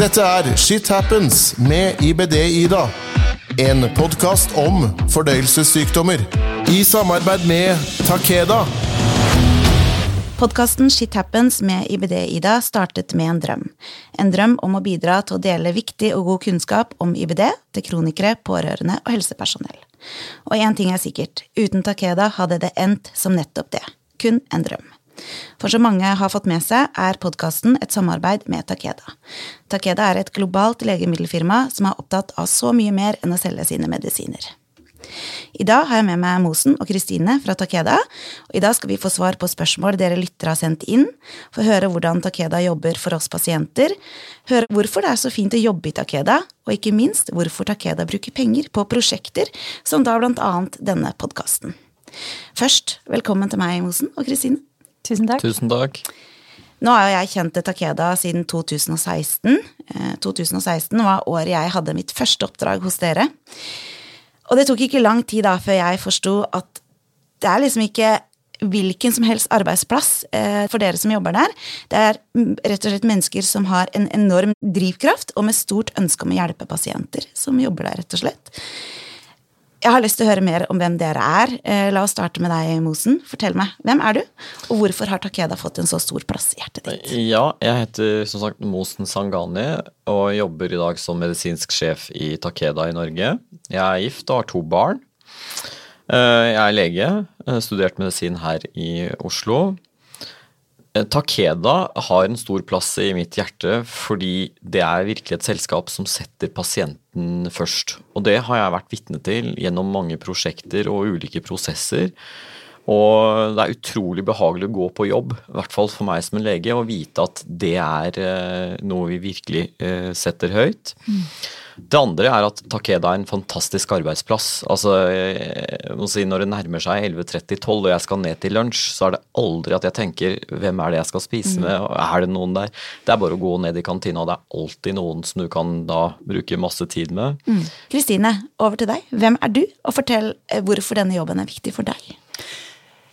Dette er Shit Happens med IBD-Ida. En podkast om fordøyelsessykdommer. I samarbeid med Takeda. Podkasten Shit Happens med IBD-Ida startet med en drøm. En drøm om å bidra til å dele viktig og god kunnskap om IBD til kronikere, pårørende og helsepersonell. Og én ting er sikkert, uten Takeda hadde det endt som nettopp det. Kun en drøm. For som mange har fått med seg, er podkasten et samarbeid med Takeda. Takeda er et globalt legemiddelfirma som er opptatt av så mye mer enn å selge sine medisiner. I dag har jeg med meg Mosen og Kristine fra Takeda, og i dag skal vi få svar på spørsmål dere lyttere har sendt inn, få høre hvordan Takeda jobber for oss pasienter, høre hvorfor det er så fint å jobbe i Takeda, og ikke minst hvorfor Takeda bruker penger på prosjekter, som da blant annet denne podkasten. Først, velkommen til meg, Mosen og Kristine. Tusen takk. Tusen takk. Nå har jo jeg kjent til Takeda siden 2016. Eh, 2016 var året jeg hadde mitt første oppdrag hos dere. Og det tok ikke lang tid da før jeg forsto at det er liksom ikke hvilken som helst arbeidsplass eh, for dere som jobber der. Det er rett og slett mennesker som har en enorm drivkraft og med stort ønske om å hjelpe pasienter som jobber der, rett og slett. Jeg har lyst til å høre mer om hvem dere er. Eh, La oss starte med deg, Mosen. Fortell meg, hvem er du, og hvorfor har Takeda fått en så stor plass i hjertet ditt? Ja, jeg heter som sagt Mosen Sangani og jobber i dag som medisinsk sjef i Takeda i Norge. Jeg er gift og har to barn. Eh, Jeg er lege, eh, studert medisin her i Oslo. Eh, Takeda har en stor plass i mitt hjerte fordi det er virkelig et selskap som setter pasienten først. Og det har jeg vært vitne til gjennom mange prosjekter og ulike prosesser. Og det er utrolig behagelig å gå på jobb, i hvert fall for meg som en lege, og vite at det er eh, noe vi virkelig eh, setter høyt. Det andre er at Takeda er en fantastisk arbeidsplass. Altså, jeg må si Når det nærmer seg 11.30-12 og jeg skal ned til lunsj, så er det aldri at jeg tenker hvem er det jeg skal spise med, og er det noen der? Det er bare å gå ned i kantina, og det er alltid noen som du kan da bruke masse tid med. Kristine, over til deg. Hvem er du, og fortell eh, hvorfor denne jobben er viktig for deg.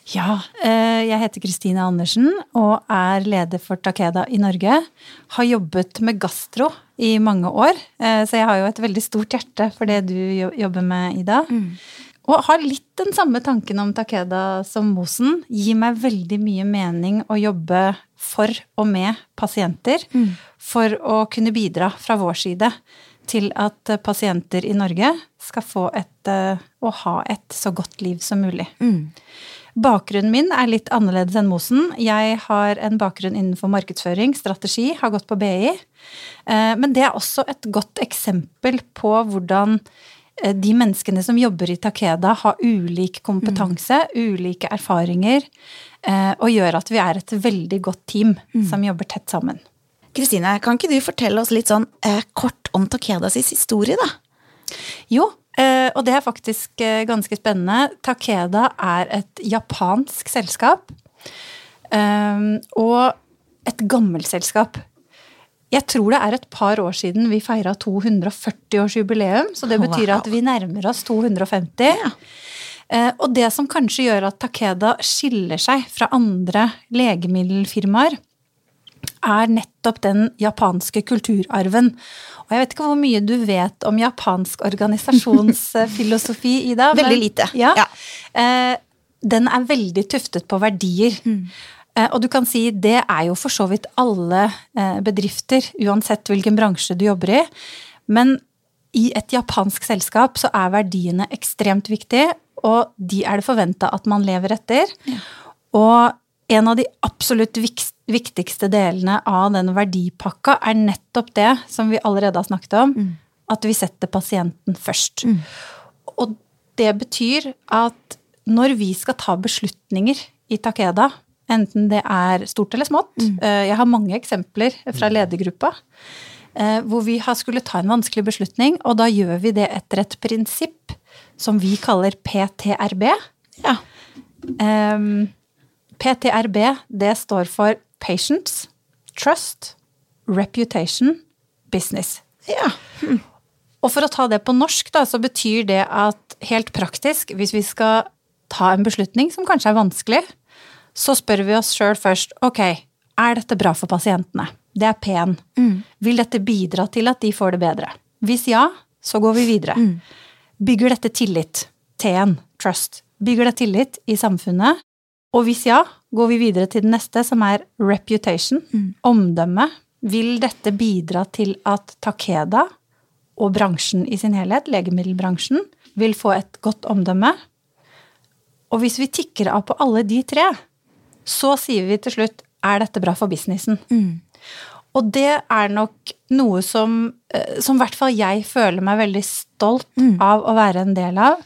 Ja, eh, jeg heter Kristine Andersen og er leder for Takeda i Norge. Har jobbet med gastro i mange år, eh, så jeg har jo et veldig stort hjerte for det du jobber med, Ida. Og har litt den samme tanken om Takeda som Mosen. Gir meg veldig mye mening å jobbe for og med pasienter. For å kunne bidra fra vår side til at eh, pasienter i Norge skal få et, eh, og ha et så godt liv som mulig. Bakgrunnen min er litt annerledes enn Mosen. Jeg har en bakgrunn innenfor markedsføring, strategi, har gått på BI. Eh, Men det er også et godt eksempel på hvordan eh, de menneskene som jobber i Takeda, har ulik kompetanse, ulike erfaringer, eh, og gjør at vi er et veldig godt team som jobber tett sammen. Kristine, kan ikke du fortelle oss litt sånn eh, kort om Takedas historie, da? Jo, og det er faktisk eh, ganske spennende. Takeda er et japansk selskap. eh, Og et gammelt selskap. Jeg tror det er et par år siden vi feira 240-årsjubileum, så det betyr at vi nærmer oss 250. Eh, Og det som kanskje gjør at Takeda skiller seg fra andre legemiddelfirmaer, er nettopp den japanske kulturarven. Og jeg vet ikke hvor mye du vet om japansk organisasjonsfilosofi, Ida. men- Veldig lite. Ja. Ja. Eh, den er veldig tuftet på verdier. Eh, og du kan si det er jo for så vidt alle eh, bedrifter, uansett hvilken bransje du jobber i. Men i et japansk selskap så er verdiene ekstremt viktige, og de er det forventa at man lever etter. Og en av de absolutt viktigste delene av den verdipakka er nettopp det som vi allerede har snakket om, at vi setter pasienten først. Og det betyr at når vi skal ta beslutninger i Takeda, enten det er stort eller smått mm. Jeg har mange eksempler fra ledergruppa. eh, Hvor vi har skulle ta en vanskelig beslutning, og da gjør vi det etter et prinsipp som vi kaller PTRB. Ja. Ehm, PTRB, det står for Patients, Trust, Reputation, Business. ja. Og for å ta det på norsk, da, så betyr det at helt praktisk, hvis vi skal ta en beslutning som kanskje er vanskelig, så spør vi oss sjøl først ok, er dette bra for pasientene? Det er P-en. Vil dette bidra til at de får det bedre? Hvis ja, så går vi videre. Bygger dette tillit? T-en, trust. Bygger det tillit i samfunnet? Og hvis ja, går vi videre til den neste, som er reputation. Omdømme. Vil dette bidra til at Takeda og bransjen i sin helhet, legemiddelbransjen, vil få et godt omdømme? Og hvis vi tikker av på alle de tre, så sier vi til slutt er dette bra for businessen? Og det er nok noe som, eh, som i hvert fall jeg føler meg veldig stolt av å være en del av.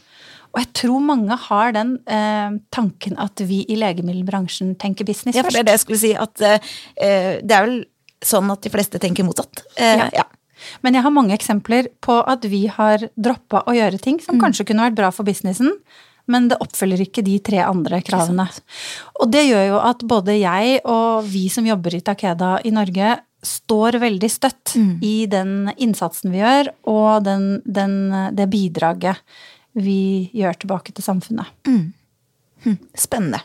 Og jeg tror mange har den eh, tanken at vi i legemiddelbransjen tenker business Ja, for først. det er det jeg skulle si, at eh, det er vel sånn at de fleste tenker motsatt. Eh, Ja. ja. Men jeg har mange eksempler på at vi har droppa å gjøre ting som kanskje kunne vært bra for businessen, men det oppfyller ikke de tre andre kravene. Og det gjør jo at både jeg og vi som jobber i Takeda i Norge, står veldig støtt i den innsatsen vi gjør, og den, den, det bidraget vi gjør tilbake til samfunnet. Spennende.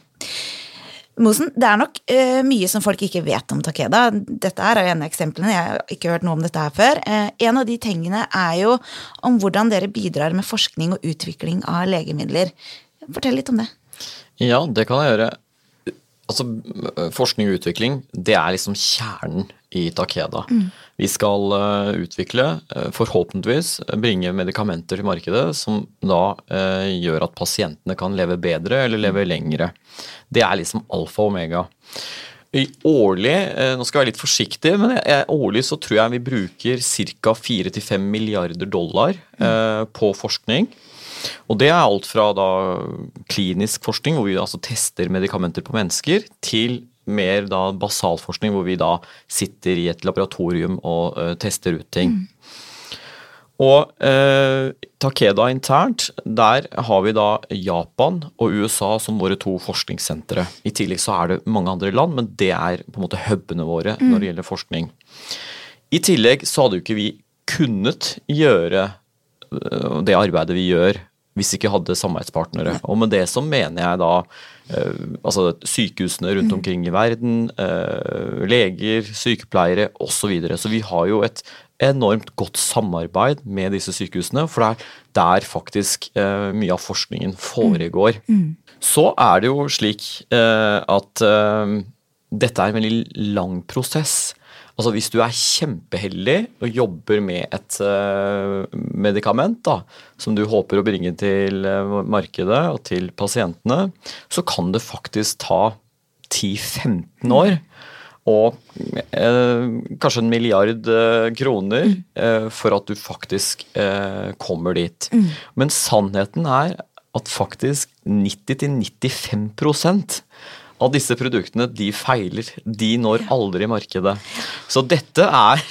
Mosen, det er nok uh, mye som folk ikke vet om Takeda. Dette er jo en av eksemplene, jeg har ikke hørt noe om dette her før. Uh, en av de tingene er jo om hvordan dere bidrar med forskning og utvikling av legemidler. Fortell litt om det. Ja, det kan jeg gjøre. Altså, forskning og utvikling, det er liksom kjernen i Takeda. Vi skal eh, utvikle, eh, forhåpentligvis bringe medikamenter til markedet som da eh, gjør at pasientene kan leve bedre eller leve lengre. Det er liksom alfa og omega. I årlig, eh, nå skal jeg være litt forsiktig, men jeg, jeg, årlig så tror jeg vi bruker ca. 4-5 milliarder dollar eh, på forskning. Og det er alt fra da klinisk forskning, hvor vi altså tester medikamenter på mennesker, til mer da basalforskning, hvor vi da sitter i et laboratorium og uh, tester ut ting. Og eh, Takeda internt, der har vi da Japan og USA som våre to forskningssentre. I tillegg så er det mange andre land, men det er på en måte hubene våre når det gjelder forskning. I tillegg så hadde jo ikke vi kunnet gjøre det arbeidet vi gjør hvis vi ikke hadde samarbeidspartnere. Og med det så mener jeg da øh, altså sykehusene rundt omkring i verden, øh, leger, sykepleiere osv. Så, videre. så vi har jo et enormt godt samarbeid med disse sykehusene, for det er der faktisk øh, mye av forskningen foregår. Så er det jo slik at dette er en veldig lang prosess. Altså Hvis du er kjempeheldig og jobber med et uh, medikament da, som du håper å bringe til uh, markedet og til pasientene, så kan det faktisk ta 10-15 år. Og uh, kanskje en milliard kroner for at du faktisk kommer dit. Men sannheten er at faktisk 90-95 av disse produktene, de feiler. De når aldri markedet. Så dette er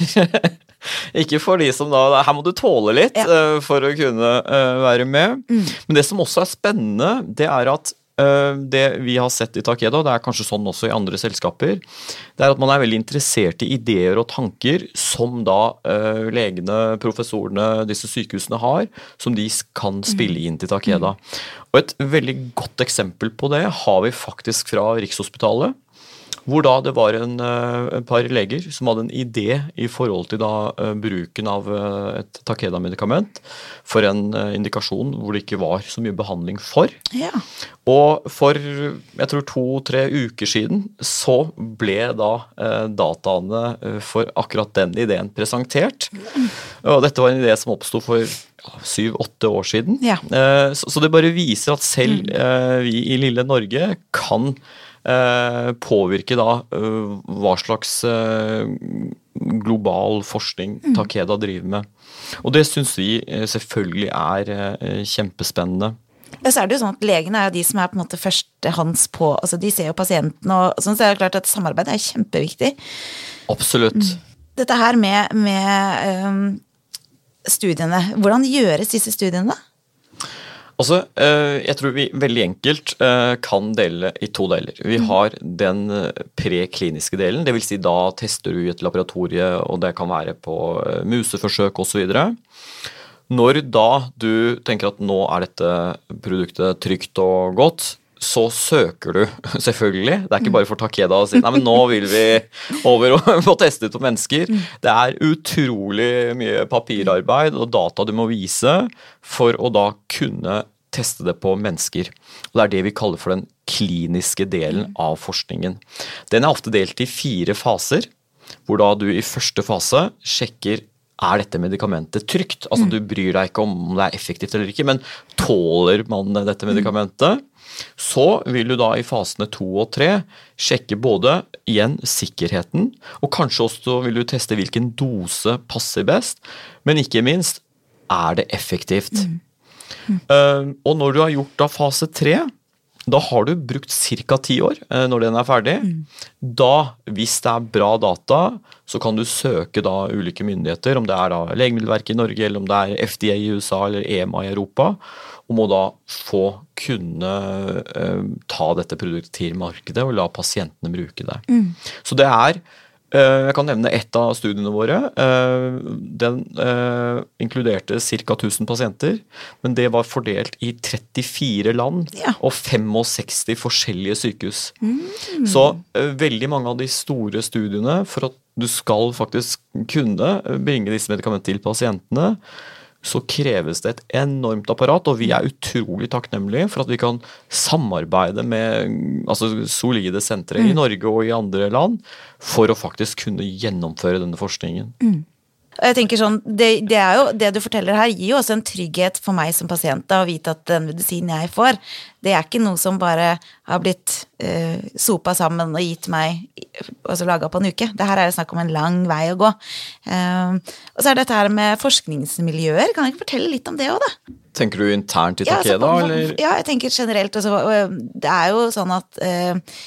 ikke for de som da Her må du tåle litt Ja. eh, for å kunne eh, være med. Men det som også er spennende, det er at eh, det vi har sett i Takeda, det er kanskje sånn også i andre selskaper, det er at man er veldig interessert i ideer og tanker som da legene, professorene, disse sykehusene har, som de kan spille inn til Takeda. Og et veldig godt eksempel på det har vi faktisk fra Rikshospitalet. Hvor da det var en, en par leger som hadde en idé i forhold til da eh, bruken av eh, et Takeda-medikament for en eh, indikasjon hvor det ikke var så mye behandling for. Ja. Og for jeg tror to-tre uker siden så ble da eh, dataene eh, for akkurat den ideen presentert. Og dette var en idé som oppsto for syv-åtte år siden. Ja. Eh, så, det bare viser at selv eh, vi i lille Norge kan eh, påvirke da hva slags global forskning Takeda driver med. Og det syns vi selvfølgelig er kjempespennende. Ja, så er det jo sånn at Legene er jo de som er på en måte førstehånds på altså De ser jo pasienten, og sånn, så er det klart at samarbeid er kjempeviktig. Absolutt. Dette her med, med studiene, hvordan gjøres disse studiene, da? Altså, eh, jeg tror vi veldig enkelt eh, kan dele i to deler. Vi har den eh, prekliniske delen, dvs. Si da tester du i et laboratorie, og det kan være på museforsøk osv. Når da du tenker at nå er dette produktet trygt og godt, så søker du, selvfølgelig. Det er ikke bare for Takeda å si nei, men nå vil vi over og få testet på mennesker. Det er utrolig mye papirarbeid og data du må vise for å da kunne teste det på mennesker. Og Det er det vi kaller for den kliniske delen av forskningen. Den er ofte delt i fire faser, hvor da du i første fase sjekker er dette medikamentet trygt? Altså Du bryr deg ikke om det er effektivt eller ikke, men tåler man dette medikamentet? Så vil du da i fasene to og tre sjekke både igjen sikkerheten, og kanskje også vil du teste hvilken dose passer best, men ikke minst er det effektivt. Mm. Mm. Uh, og når du har gjort da fase tre, da har du brukt ca. ti år uh, når den er ferdig. Mm. Da, hvis det er bra data, så kan du søke da ulike myndigheter, om det er da Legemiddelverket i Norge, eller om det er FDA i USA eller EMA i Europa, og må da få kunne eh, ta dette produktet til markedet og la pasientene bruke det. Mm. Så det er Jeg kan nevne ett av studiene våre. Uh, den inkluderte ca. 1000 pasienter, men det var fordelt i 34 land ja. og 65 forskjellige sykehus. Mm. Så veldig mange av de store studiene for at du skal faktisk kunne bringe disse medikamentene til pasientene, så kreves det et enormt apparat, og vi er utrolig takknemlige for at vi kan samarbeide med altså, solide sentre mm. i Norge og i andre land for å faktisk kunne gjennomføre denne forskningen. Mm. Og jeg tenker sånn, det, det, er jo, det du forteller her, gir jo også en trygghet for meg som pasient da, å vite at den medisinen jeg får, det er ikke noe som bare har blitt uh, sopa sammen og gitt meg altså laga på en uke. Det her er snakk om en lang vei å gå. Uh, og så er det dette her med forskningsmiljøer. Kan jeg ikke fortelle litt om det òg, da? Tenker du internt i Takeda, ja, altså, eller? Ja, jeg tenker generelt. Også, det er jo sånn at uh,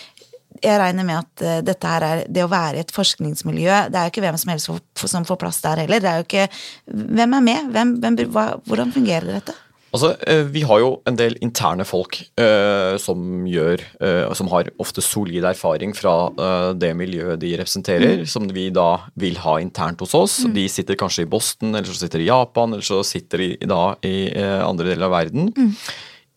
jeg regner med at uh, dette her er det å være i et forskningsmiljø Det er jo ikke hvem som helst som får plass der heller. Det er jo ikke Hvem er med? Hvem, hvem, hvordan fungerer dette? Altså, uh, Vi har jo en del interne folk uh, som gjør Som har ofte solid erfaring fra det miljøet de representerer, mm. som vi da vil ha internt hos oss. Mm. De sitter kanskje i Boston, eller så sitter de i Japan, eller så sitter de da i andre deler av verden. Mm.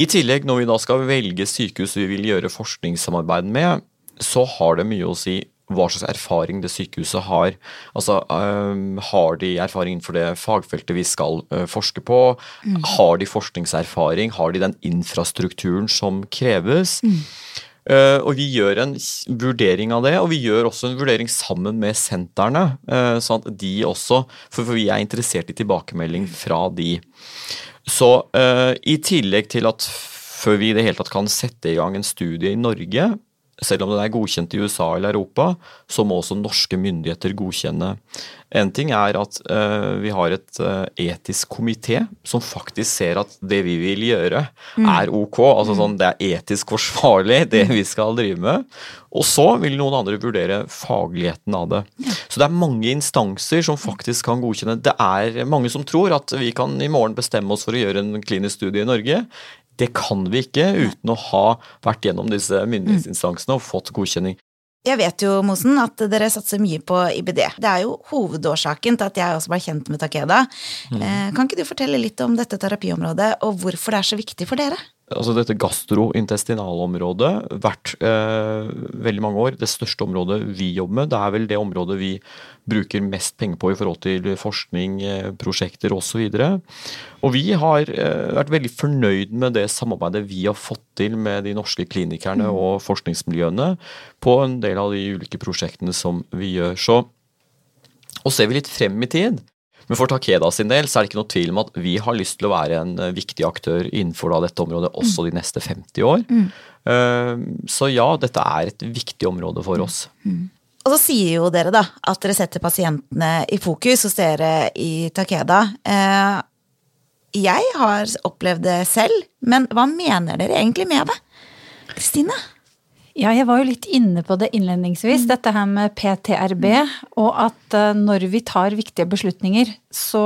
I tillegg, når vi da skal velge sykehus vi vil gjøre forskningssamarbeid med, så har det mye å si hva slags erfaring det sykehuset har. Altså, um, Har de erfaring innenfor det fagfeltet vi skal uh, forske på? Mm. Har de forskningserfaring? Har de den infrastrukturen som kreves? Mm. Uh, og Vi gjør en vurdering av det, og vi gjør også en vurdering sammen med sentrene. Uh, sånn at de også, for, for, vi er interessert i tilbakemelding fra de. Så i tillegg til at før vi i det hele tatt kan sette i gang en studie i Norge, selv om den er godkjent i USA eller Europa, så må også norske myndigheter godkjenne. En ting er at uh, vi har et uh, etisk komité som faktisk ser at det vi vil gjøre, mm. er ok. Altså sånn, Det er etisk forsvarlig, det vi skal drive med. Og så vil noen andre vurdere fagligheten av det. Så det er mange instanser som faktisk kan godkjenne. Det er mange som tror at vi kan i morgen bestemme oss for å gjøre en klinisk studie i Norge. Det kan vi ikke uten å ha vært gjennom disse myndighetsinstansene og fått godkjenning. Jeg vet jo, Mosen, at dere satser mye på IBD. Det er jo hovedårsaken til at jeg også ble kjent med Takeda. Mm. Eh, kan ikke du fortelle litt om dette terapiområdet, og hvorfor det er så viktig for dere? Altså dette gastrointestinalområdet vært eh, veldig mange år det største området vi jobber med. Det er vel det området vi bruker mest penger på i forhold til forskning, eh, prosjekter osv. Og, vi har eh, vært veldig fornøyd med det samarbeidet vi har fått til med de norske klinikerne mm. og forskningsmiljøene på en del av de ulike prosjektene som vi gjør. Så og ser vi litt frem i tid, men for Takeda sin del så er det ikke noe tvil om at vi har lyst til å være en eh, viktig aktør innenfor dette området også de neste 50 år. Mm. Uh, så ja, dette er et viktig område for oss. Mm. Og så sier jo dere da at dere setter pasientene i fokus hos dere i Takeda. Uh, jeg har opplevd det selv, men hva mener dere egentlig med det? Kristine? Ja, jeg var jo litt inne på det innledningsvis, mm. dette her med PTRB. Og at uh, når vi tar viktige beslutninger, så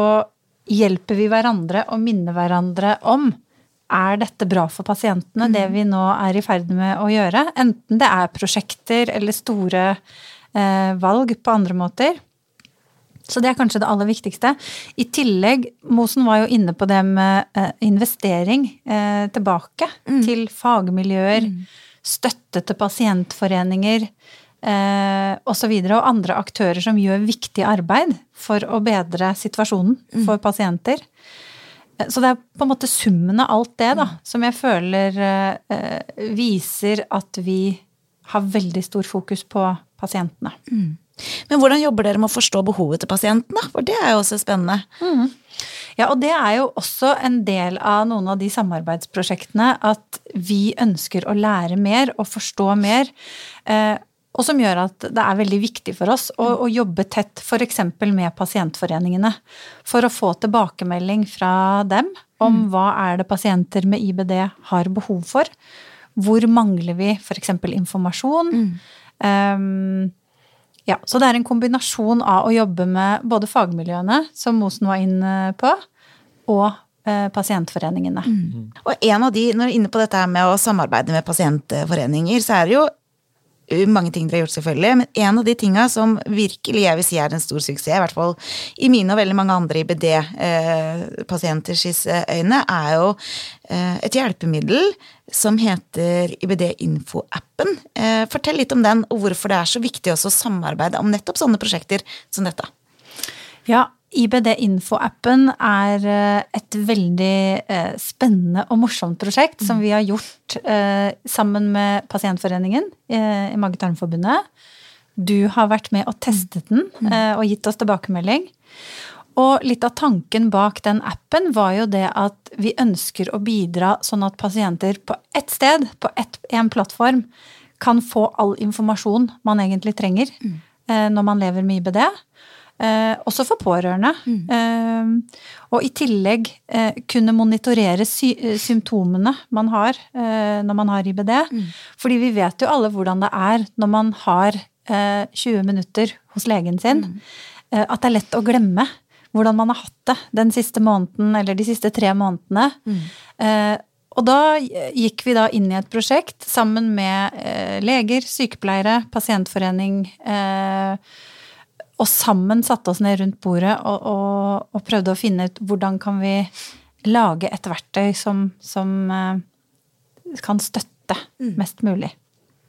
hjelper vi hverandre og minner hverandre om er dette bra for pasientene, mm. det vi nå er i ferd med å gjøre? Enten det er prosjekter eller store eh, valg på andre måter. Så det er kanskje det aller viktigste. I tillegg, Mosen var jo inne på det med eh, investering eh, tilbake til fagmiljøer, støtte til pasientforeninger eh, osv. Og, og andre aktører som gjør viktig arbeid for å bedre situasjonen for pasienter. Eh, Så det er på en måte summen av alt det da, som jeg føler eh, eh, viser at vi har veldig stor fokus på pasientene. Men hvordan jobber dere med å forstå behovet til pasienten, da? For det er jo også spennende. Ja, og det er jo også en del av noen av de samarbeidsprosjektene at vi ønsker å lære mer og forstå mer. Eh, og som gjør at det er veldig viktig for oss å, å jobbe tett f.eks. med pasientforeningene. For å få tilbakemelding fra dem om hva er det pasienter med IBD har behov for. Hvor mangler vi f.eks. informasjon? Um, ja, så det er en kombinasjon av å jobbe med både fagmiljøene, som Mosen var inne på, og pasientforeningene. pasientforeningene. Og en av de, når du er inne på dette med å samarbeide med pasientforeninger, så er det jo mange ting dere har gjort, selvfølgelig, men en av de tinga som virkelig jeg vil si er en stor suksess, i hvert fall i mine og veldig mange andre IBD-pasienters øyne, er jo eh, et hjelpemiddel som heter IBD-info-appen. Eh, fortell litt om den, og hvorfor det er så viktig også å samarbeide om nettopp sånne prosjekter som dette. Ja, IBD-info-appen er eh, et veldig eh, spennende og morsomt prosjekt som vi har gjort eh, sammen med Pasientforeningen i Mage-tarm-forbundet. Du har vært med og testet den eh, og gitt oss tilbakemelding. Og litt av tanken bak den appen var jo det at vi ønsker å bidra sånn at pasienter på ett sted, på en plattform, kan få all informasjon man egentlig trenger eh, når man lever med IBD. Eh, også for pårørende. Eh, og i tillegg eh, kunne monitorere sy eh, symptomene man har eh, når man har IBD. Fordi vi vet jo alle hvordan det er når man har eh, 20 minutter hos legen sin. eh, at det er lett å glemme hvordan man har hatt det den siste måneden eller de siste tre månedene. Eh, og da gikk vi da inn i et prosjekt sammen med eh, leger, sykepleiere, pasientforening. Eh, og sammen satte oss ned rundt bordet og, og, og prøvde å finne ut hvordan kan vi lage et verktøy som, som eh, kan støtte mest mulig.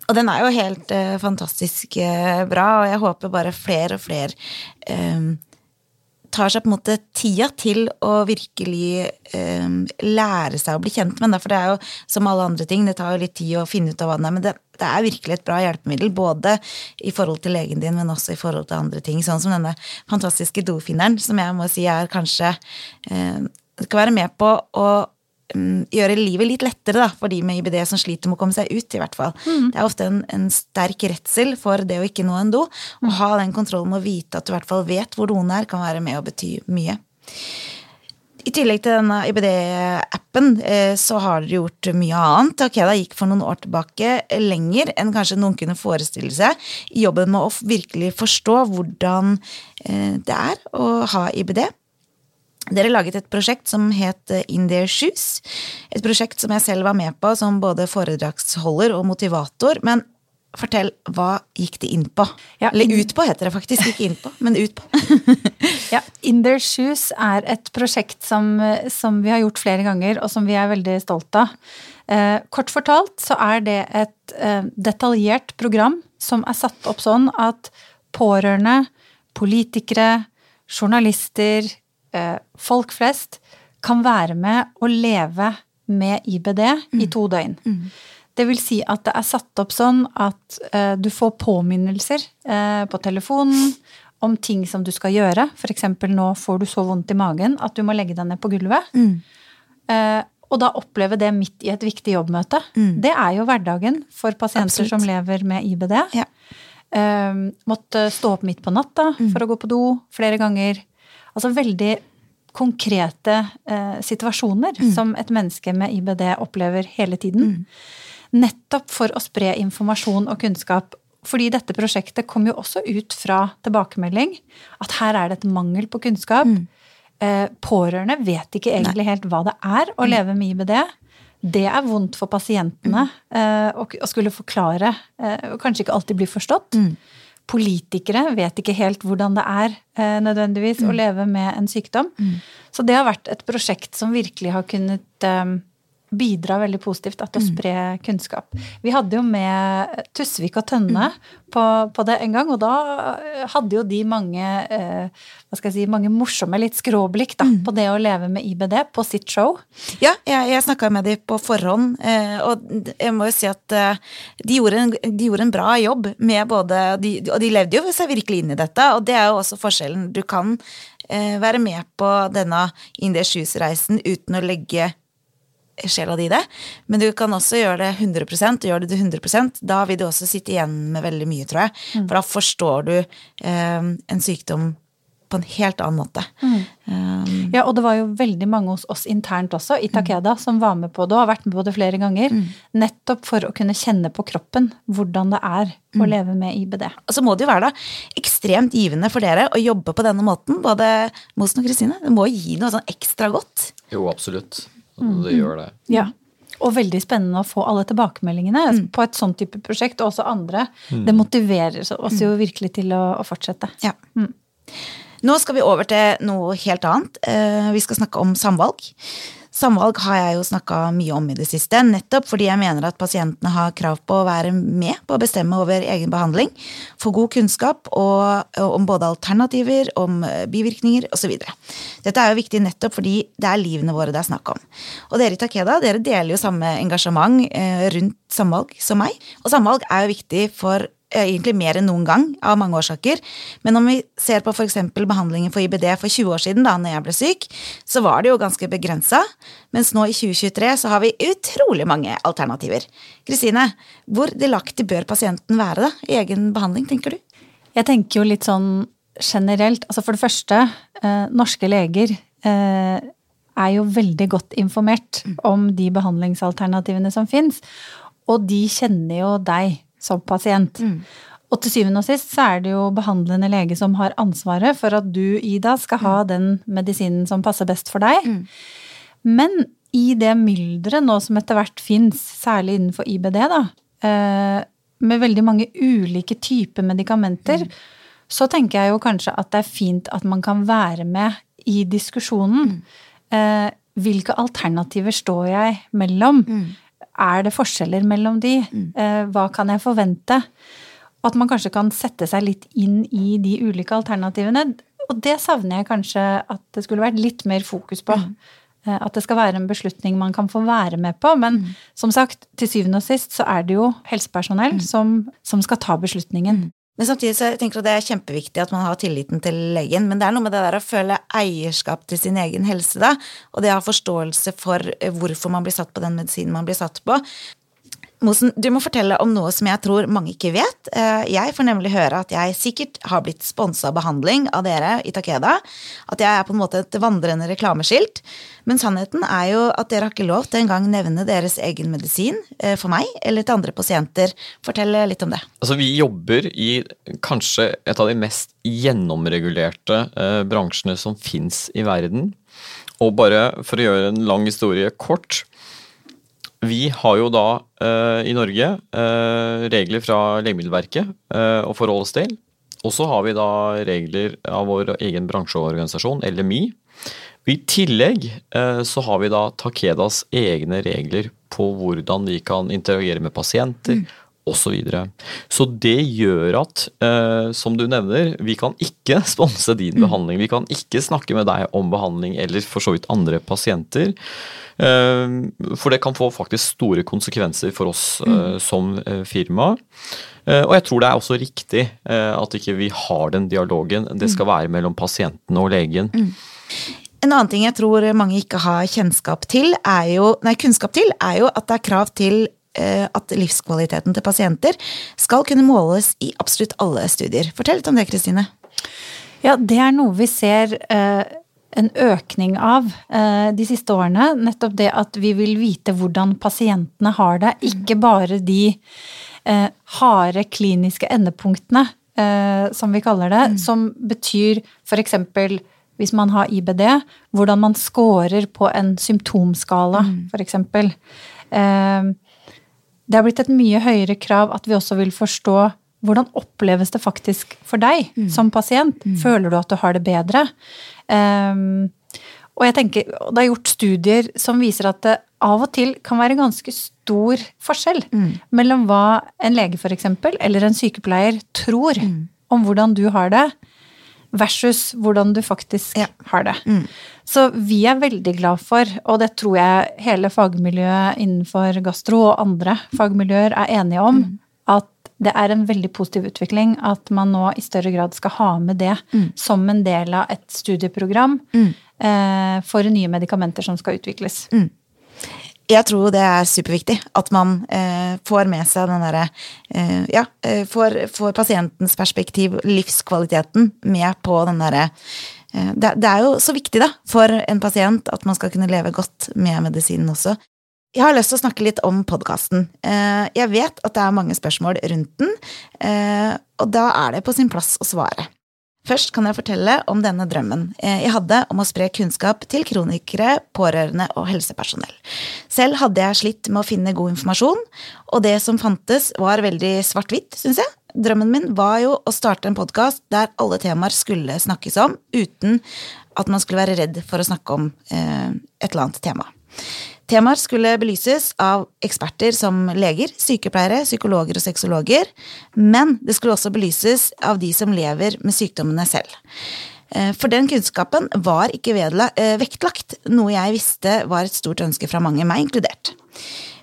Og den er jo helt eh, fantastisk eh, bra, og jeg håper bare flere og flere eh, tar seg på en måte tida til å virkelig eh, lære seg å bli kjent med. For det er jo som alle andre ting, det tar jo litt tid å finne ut av hva den er. Men det, det er virkelig et bra hjelpemiddel, både i forhold til legen din, men også i forhold til andre ting. Sånn som denne fantastiske dofinneren, som jeg må si er kanskje eh, Skal være med på å gjøre livet litt lettere da, for de med IBD som sliter med å komme seg ut, i hvert fall. Det er ofte en, en sterk redsel for det å ikke nå en do. Å ha den kontrollen med å vite at du i hvert fall vet hvor doen er, kan være med å bety mye. I tillegg til denne IBD-appen eh, så har dere gjort mye annet. Takeda gikk for noen år tilbake lenger enn kanskje noen kunne forestille seg i jobben med å virkelig forstå hvordan eh, det er å ha IBD. Dere laget et prosjekt som het eh, In Their Shoes. Et prosjekt som jeg selv var med på som både foredragsholder og motivator. Men fortell, hva gikk det inn på? Ja, Eller ut på, heter det faktisk. Ikke inn på, men ut på. Ja, In Their Shoes er et prosjekt som, som vi har gjort flere ganger, og som vi er veldig stolt av. Eh, kort fortalt så er det et eh, detaljert program som er satt opp sånn at pårørende, politikere, journalister, eh, folk flest kan være med og leve med IBD i to døgn. Det vil si at det er satt opp sånn at eh, du får påminnelser eh, på telefonen om ting som du skal gjøre. F.eks. nå får du så vondt i magen at du må legge deg ned på gulvet. Eh, og da oppleve det midt i et viktig jobbmøte. Det er jo hverdagen for pasienter Absolutt. som lever med IBD. Ja. Eh, måtte stå opp midt på natta for å gå på do flere ganger. Altså veldig konkrete eh, situasjoner som et menneske med IBD opplever hele tiden. Nettopp for å spre informasjon og kunnskap. Fordi dette prosjektet kom jo også ut fra tilbakemelding at her er det et mangel på kunnskap. Eh, pårørende vet ikke egentlig helt hva det er å leve med IBD. Det er vondt for pasientene eh, å skulle forklare, eh, og kanskje ikke alltid bli forstått. Politikere vet ikke helt hvordan det er eh, nødvendigvis å leve med en sykdom. Så det har vært et prosjekt som virkelig har kunnet eh, bidra veldig positivt til å spre kunnskap. Vi hadde jo med Tusvik og Tønne på, på det en gang, og da eh, hadde jo de mange eh, hva skal jeg si, mange morsomme, litt skråblikk da, på det å leve med IBD på sitt show. Ja, jeg, jeg snakka med de på forhånd, eh, og jeg må jo si at eh, de gjorde, en, de gjorde en bra jobb med både de, Og de levde jo seg virkelig inn i dette, og det er jo også forskjellen. Du kan eh, være med på denne Indias Shoes-reisen uten å legge sjela di det, men du kan også gjøre det 100% og gjør du det 100% da vil du også sitte igjen med veldig mye, tror jeg. For da forstår du eh, en sykdom på en helt annen måte. Um, Ja, og det var jo veldig mange hos oss internt også, i Takeda, som var med på det og har vært med på det flere ganger. Nettopp for å kunne kjenne på kroppen hvordan det er å leve med IBD. Og så må det jo være da ekstremt givende for dere å jobbe på denne måten, både Mosen og Kristine. Det må jo gi noe sånn ekstra godt. Jo, absolutt. Det gjør det. Ja. Og veldig spennende å få alle tilbakemeldingene på et sånn type prosjekt, og også andre. Det motiverer oss jo virkelig til å, å fortsette. Ja. Nå skal vi over til noe helt annet. Eh, Vi skal snakke om samvalg. Samvalg har jeg jo snakka mye om i det siste, nettopp fordi jeg mener at pasientene har krav på å være med på å bestemme over egen behandling, få god kunnskap og, og om både alternativer, om eh, bivirkninger osv. Dette er jo viktig nettopp fordi det er livene våre det er snakk om. Og dere i Takeda dere deler jo samme engasjement eh, rundt samvalg som meg, og samvalg er jo viktig for egentlig mer enn noen gang, av mange årsaker. Men om vi ser på f.eks. behandlingen for IBD for 20 år siden, da når jeg ble syk, så var det jo ganske begrensa. Mens nå i 2023 så har vi utrolig mange alternativer. Kristine, hvor delaktig bør pasienten være da, i egen behandling, tenker du? Jeg tenker jo litt sånn generelt. Altså for det første, eh, norske leger eh, er jo veldig godt informert om de behandlingsalternativene som fins. Og de kjenner jo deg som pasient. Og til syvende og sist så er det jo behandlende lege som har ansvaret for at du, Ida, skal ha den medisinen som passer best for deg. Men i det mylderet nå som etter hvert fins, særlig innenfor IBD, da, eh, med veldig mange ulike typer medikamenter, så tenker jeg jo kanskje at det er fint at man kan være med i diskusjonen. Eh, hvilke alternativer står jeg mellom? Er det forskjeller mellom de? Mm. hva kan jeg forvente? At man kanskje kan sette seg litt inn i de ulike alternativene. Og det savner jeg kanskje at det skulle vært litt mer fokus på. Mm. At det skal være en beslutning man kan få være med på. Men som sagt, til syvende og sist så er det jo helsepersonell som, som skal ta beslutningen. Men samtidig så tenker jeg at det er kjempeviktig at man har tilliten til legen. Men det er noe med det der å føle eierskap til sin egen helse, da. Og det å ha forståelse for eh, hvorfor man blir satt på den medisinen man blir satt på. Mosen, du må fortelle om noe som jeg tror mange ikke vet. Eh, Jeg får nemlig høre at jeg sikkert har blitt sponsa behandling av dere i Takeda. At jeg er på en måte et vandrende reklameskilt. Men sannheten er jo at dere har ikke lov til engang nevne deres egen medisin eh, for meg eller til andre pasienter. Fortell litt om det. Altså, vi jobber i kanskje et av de mest gjennomregulerte eh, bransjene som fins i verden. Og bare for å gjøre en lang historie kort. Vi har jo da uh, i Norge uh, regler fra Legemiddelverket uh, å forholde oss til. Og så har vi da regler av vår egen bransjeorganisasjon, LMI. I tillegg eh, så har vi da Takedas egne regler på hvordan de kan interagere med pasienter osv. Så, videre. så det gjør at, eh, som du nevner, vi kan ikke sponse din behandling. Vi kan ikke snakke med deg om behandling eller for så vidt andre pasienter. Eh, For det kan få faktisk store konsekvenser for oss eh, som eh, firma. Eh, Og jeg tror det er også riktig eh, at ikke vi har den dialogen. Det skal være mellom pasienten og legen. En annen ting jeg tror mange ikke har kjennskap til, er jo, nei, kunnskap til, er jo at det er krav til at livskvaliteten til pasienter skal kunne måles i absolutt alle studier. Fortell litt om det, Kristine. Ja, det er noe vi ser eh, en økning av eh, de siste årene. Nettopp det at vi vil vite hvordan pasientene har det. Ikke bare de eh, harde kliniske endepunktene, eh, som vi kaller det. Som betyr f.eks. hvis man har IBD, hvordan man scorer på en symptomskala, f.eks. Det har blitt et mye høyere krav at vi også vil forstå hvordan oppleves det faktisk for deg som pasient? Føler du at du har det bedre? Um, og jeg tenker, det er gjort studier som viser at det av og til kan være ganske stor forskjell mellom hva en lege f.eks. eller en sykepleier tror om hvordan du har det, versus hvordan du faktisk Ja. har det. Så vi er veldig glad for, og det tror jeg hele fagmiljøet innenfor gastro og andre fagmiljøer er enige om, at det er en veldig positiv utvikling at man nå i større grad skal ha med det som en del av et studieprogram eh, for nye medikamenter som skal utvikles. Jeg tror det er superviktig at man eh, får med seg den derre eh, Ja, eh, får, får pasientens perspektiv, livskvaliteten, med på den derre eh, det, det er jo så viktig, da, for en pasient at man skal kunne leve godt med medisinen også. Jeg har lyst til å snakke litt om podkasten. Eh, jeg vet at det er mange spørsmål rundt den, eh, og da er det på sin plass å svare. Først kan jeg fortelle om denne drømmen eh, jeg hadde om å spre kunnskap til kronikere, pårørende og helsepersonell. Selv hadde jeg slitt med å finne god informasjon, og det som fantes var veldig svart-hvitt, syns jeg. Drømmen min var jo å starte en podkast der alle temaer skulle snakkes om, uten at man skulle være redd for å snakke om eh, et eller annet tema. Temaer skulle belyses av eksperter som leger, sykepleiere, psykologer og sexologer, men det skulle også belyses av de som lever med sykdommene selv. Eh, For den kunnskapen var ikke eh, vektlagt, noe jeg visste var et stort ønske fra mange, meg inkludert.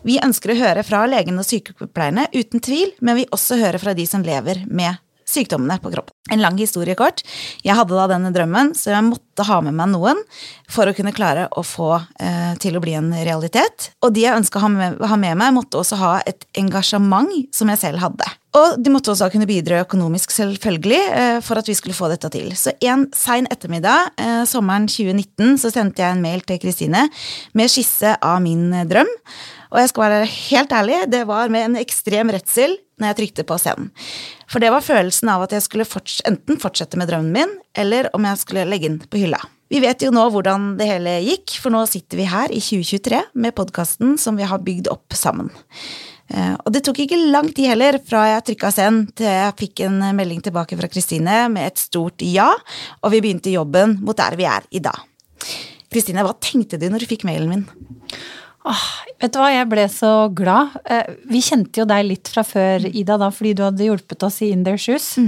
Vi ønsker å høre fra legene og sykepleierne, uten tvil, men vi også høre fra de som lever med sykdommene på kroppen. En lang historie kort. Jeg hadde da denne drømmen, så jeg måtte ha med meg noen for å kunne klare å få eh, til å bli en realitet. Og de jeg ønska å ha med, ha med meg, måtte også ha et engasjement som jeg selv hadde. Og de måtte også kunne bidra økonomisk, selvfølgelig, eh, for at vi skulle få dette til. Så en sein ettermiddag eh, sommeren 2019 så sendte jeg en mail til Kristine med skisse av min eh, drøm. Og jeg skal være helt ærlig, det var med en ekstrem redsel når jeg trykte på scenen. For det var følelsen av at jeg skulle forts enten fortsette med drømmen min, eller om jeg skulle legge den på hylla. Vi vet jo nå hvordan det hele gikk, for nå sitter vi her i 2023 med podkasten som vi har bygd opp sammen. Eh, Og det tok ikke lang tid heller fra jeg trykka send til jeg fikk en melding tilbake fra Kristine med et stort ja, og vi begynte jobben mot der vi er i dag. Kristine, hva tenkte du når du fikk mailen min? Åh, vet du hva, jeg ble så glad. Eh, Vi kjente jo deg litt fra før, Ida, da, fordi du hadde hjulpet oss i In Their Shoes.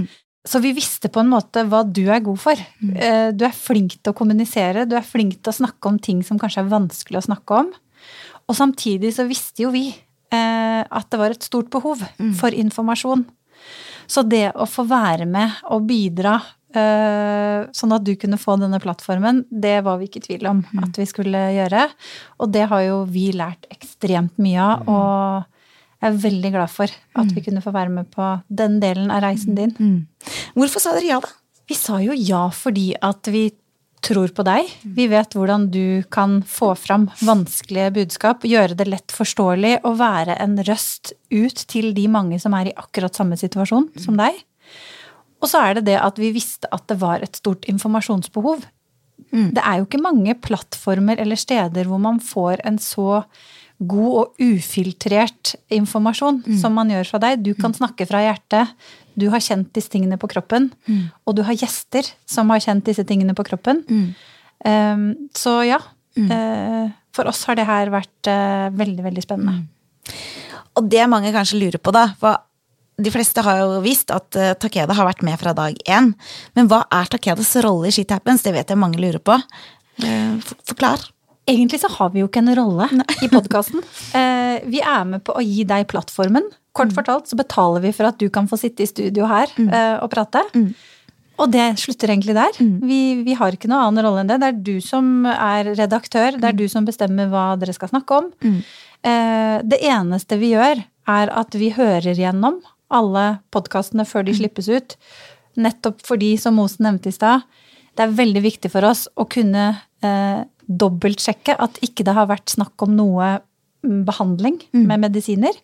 Så vi visste på en måte hva du er god for. Eh, Du er flink til å kommunisere, du er flink til å snakke om ting som kanskje er vanskelig å snakke om. Og samtidig så visste jo vi eh, at det var et stort behov for informasjon. Så det å få være med og bidra sånn at du kunne få denne plattformen, det var vi ikke i tvil om at vi skulle gjøre. Og det har jo vi lært ekstremt mye av, og jeg er veldig glad for at vi kunne få være med på den delen av reisen din. Hvorfor sa dere ja, da? Vi sa jo ja fordi at vi tror på deg. Vi vet hvordan du kan få fram vanskelige budskap, gjøre det lett forståelig og være en røst ut til de mange som er i akkurat samme situasjon som deg. Og så er det det at vi visste at det var et stort informasjonsbehov. Det er jo ikke mange plattformer eller steder hvor man får en så god og ufiltrert informasjon som man gjør fra deg. Du kan snakke fra hjertet. Du har kjent disse tingene på kroppen. Og du har gjester som har kjent disse tingene på kroppen. Um, så ja. Uh, for oss har det her vært uh, veldig, veldig spennende. Og det mange kanskje lurer på, da for De fleste har jo visst at uh, Takeda har vært med fra dag én. Men hva er Takedas rolle i Shit Happens? Det vet jeg mange lurer på. Uh, for- Forklar. Egentlig så har vi jo ikke en rolle i podkasten. Uh, vi er med på å gi deg plattformen. Kort fortalt så betaler vi for at du kan få sitte i studio her eh, og prate. Og det slutter egentlig der. Vi, vi har ikke noen annen rolle enn det. Det er du som er redaktør, det er du som bestemmer hva dere skal snakke om. Eh, det eneste vi gjør, er at vi hører gjennom alle podkastene før de slippes ut. Nettopp fordi, som Mosen nevnte i stad, det er veldig viktig for oss å kunne eh, dobbeltsjekke at ikke det har vært snakk om noe mm, behandling med medisiner.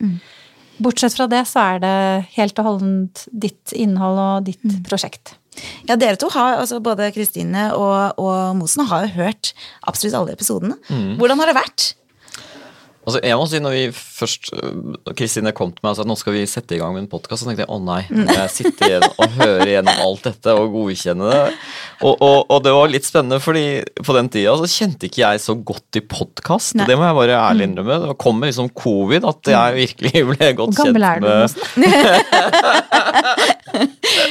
Bortsett fra det så er det helt og holdent ditt innhold og ditt prosjekt. Ja, dere to har, altså Både Kristine og, og Mosen har jo hørt absolutt alle episodene. Hvordan har det vært? Altså, jeg må si når vi først Kristine kom til meg og sa at nå skal vi sette i gang med en podkast, så tenkte jeg å nei, jeg sitter igjen og hører gjennom alt dette og godkjenne det. Og, og, og det var litt spennende, fordi på den tida så kjente ikke jeg så godt i podkast. Det må jeg bare ærlig innrømme. Det kom med liksom covid at jeg virkelig ble godt kjent Hvor gammel er du, med Mosen?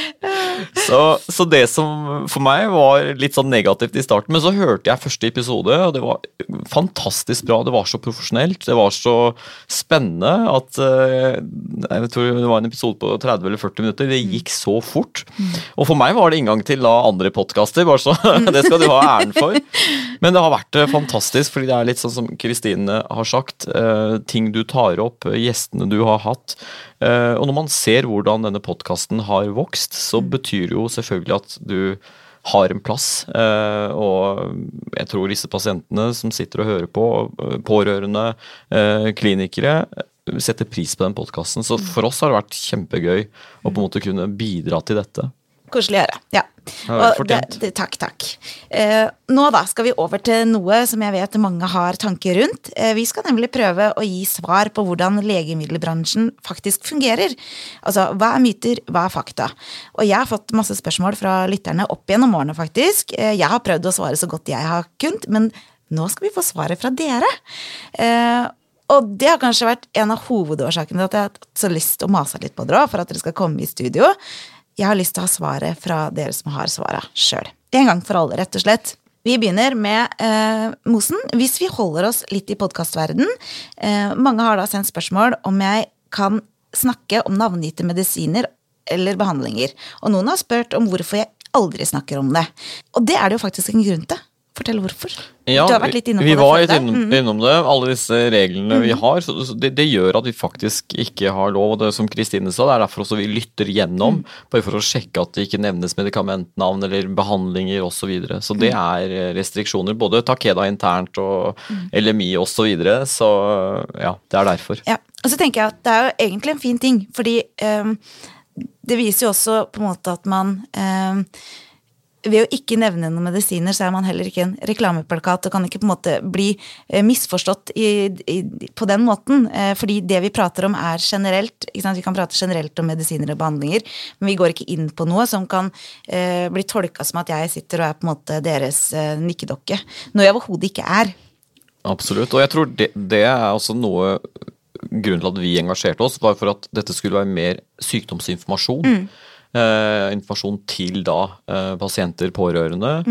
så, så det som for meg var litt sånn negativt i starten, men så hørte jeg første episode, og det var fantastisk bra. Det var så profesjonelt, det var så spennende at eh, Jeg tror det var en episode på 30 eller 40 minutter. Det gikk så fort. Og for meg var det inngang til da andre podkaster, bare så det skal du ha æren for. Men det har vært eh, fantastisk, fordi det er litt sånn som Kristine har sagt. eh, ting du tar opp, eh, gjestene du har hatt. Eh, og når man ser hvordan denne podkasten har vokst, så betyr det jo selvfølgelig at du har en plass. Eh, og jeg tror disse pasientene som sitter og hører på, eh, pårørende, eh, klinikere, setter pris på den podkasten. Så for oss har det vært kjempegøy å på en måte kunne bidra til dette. Koselig å høre. Ja. Det, det, takk, takk. Eh, nå da skal vi over til noe som jeg vet mange har tanker rundt. Eh, vi skal nemlig prøve å gi svar på hvordan legemiddelbransjen faktisk fungerer. Altså, hva er myter, hva er fakta? Og jeg har fått masse spørsmål fra lytterne opp gjennom årene, faktisk. Eh, jeg har prøvd å svare så godt jeg har kunnet, men nå skal vi få svaret fra dere. Eh, og det har kanskje vært en av hovedårsakene til at jeg har hatt så lyst til å mase litt på dere for at dere skal komme i studio. Jeg har lyst til å ha svaret fra dere som har svaret sjøl. En gang for alle, rett og slett. Vi begynner med eh, Mosen. Hvis vi holder oss litt i podkastverden eh, Mange har da sendt spørsmål om jeg kan snakke om navngitte medisiner eller behandlinger. Og noen har spurt om hvorfor jeg aldri snakker om det. Og det er det jo faktisk en grunn til. Fortell hvorfor. Ja, du har vært litt innom vi det var litt innom, Mm. innom det, alle disse reglene vi har. Så, det, det gjør at vi faktisk ikke har lov. Og det som Kristine sa, det er derfor også vi lytter gjennom, Mm. bare for å sjekke at det ikke nevnes medikamentnavn eller behandlinger osv. Så, videre. så det Mm. er eh, restriksjoner. Både Takeda internt og Mm. LMI osv. Så, videre, så ja, det er derfor. Ja, og så tenker jeg at det er jo egentlig en fin ting, fordi um, det viser jo også på en måte at man ehm, ved å ikke nevne noen medisiner, så er man heller ikke en reklameplakat og kan ikke på en måte bli eh, misforstått i, i, på den måten. Eh, fordi det vi prater om er generelt. Vi kan prate generelt om medisiner og behandlinger, men vi går ikke inn på noe som kan eh, bli tolka som at jeg sitter og er på en måte deres eh, nikkedokke. Noe jeg overhodet ikke er. Absolutt. Og jeg tror det, det er også noe Grunnen til at vi engasjerte oss, var for at dette skulle være mer sykdomsinformasjon. Eh, informasjon til da eh, pasienter, pårørende.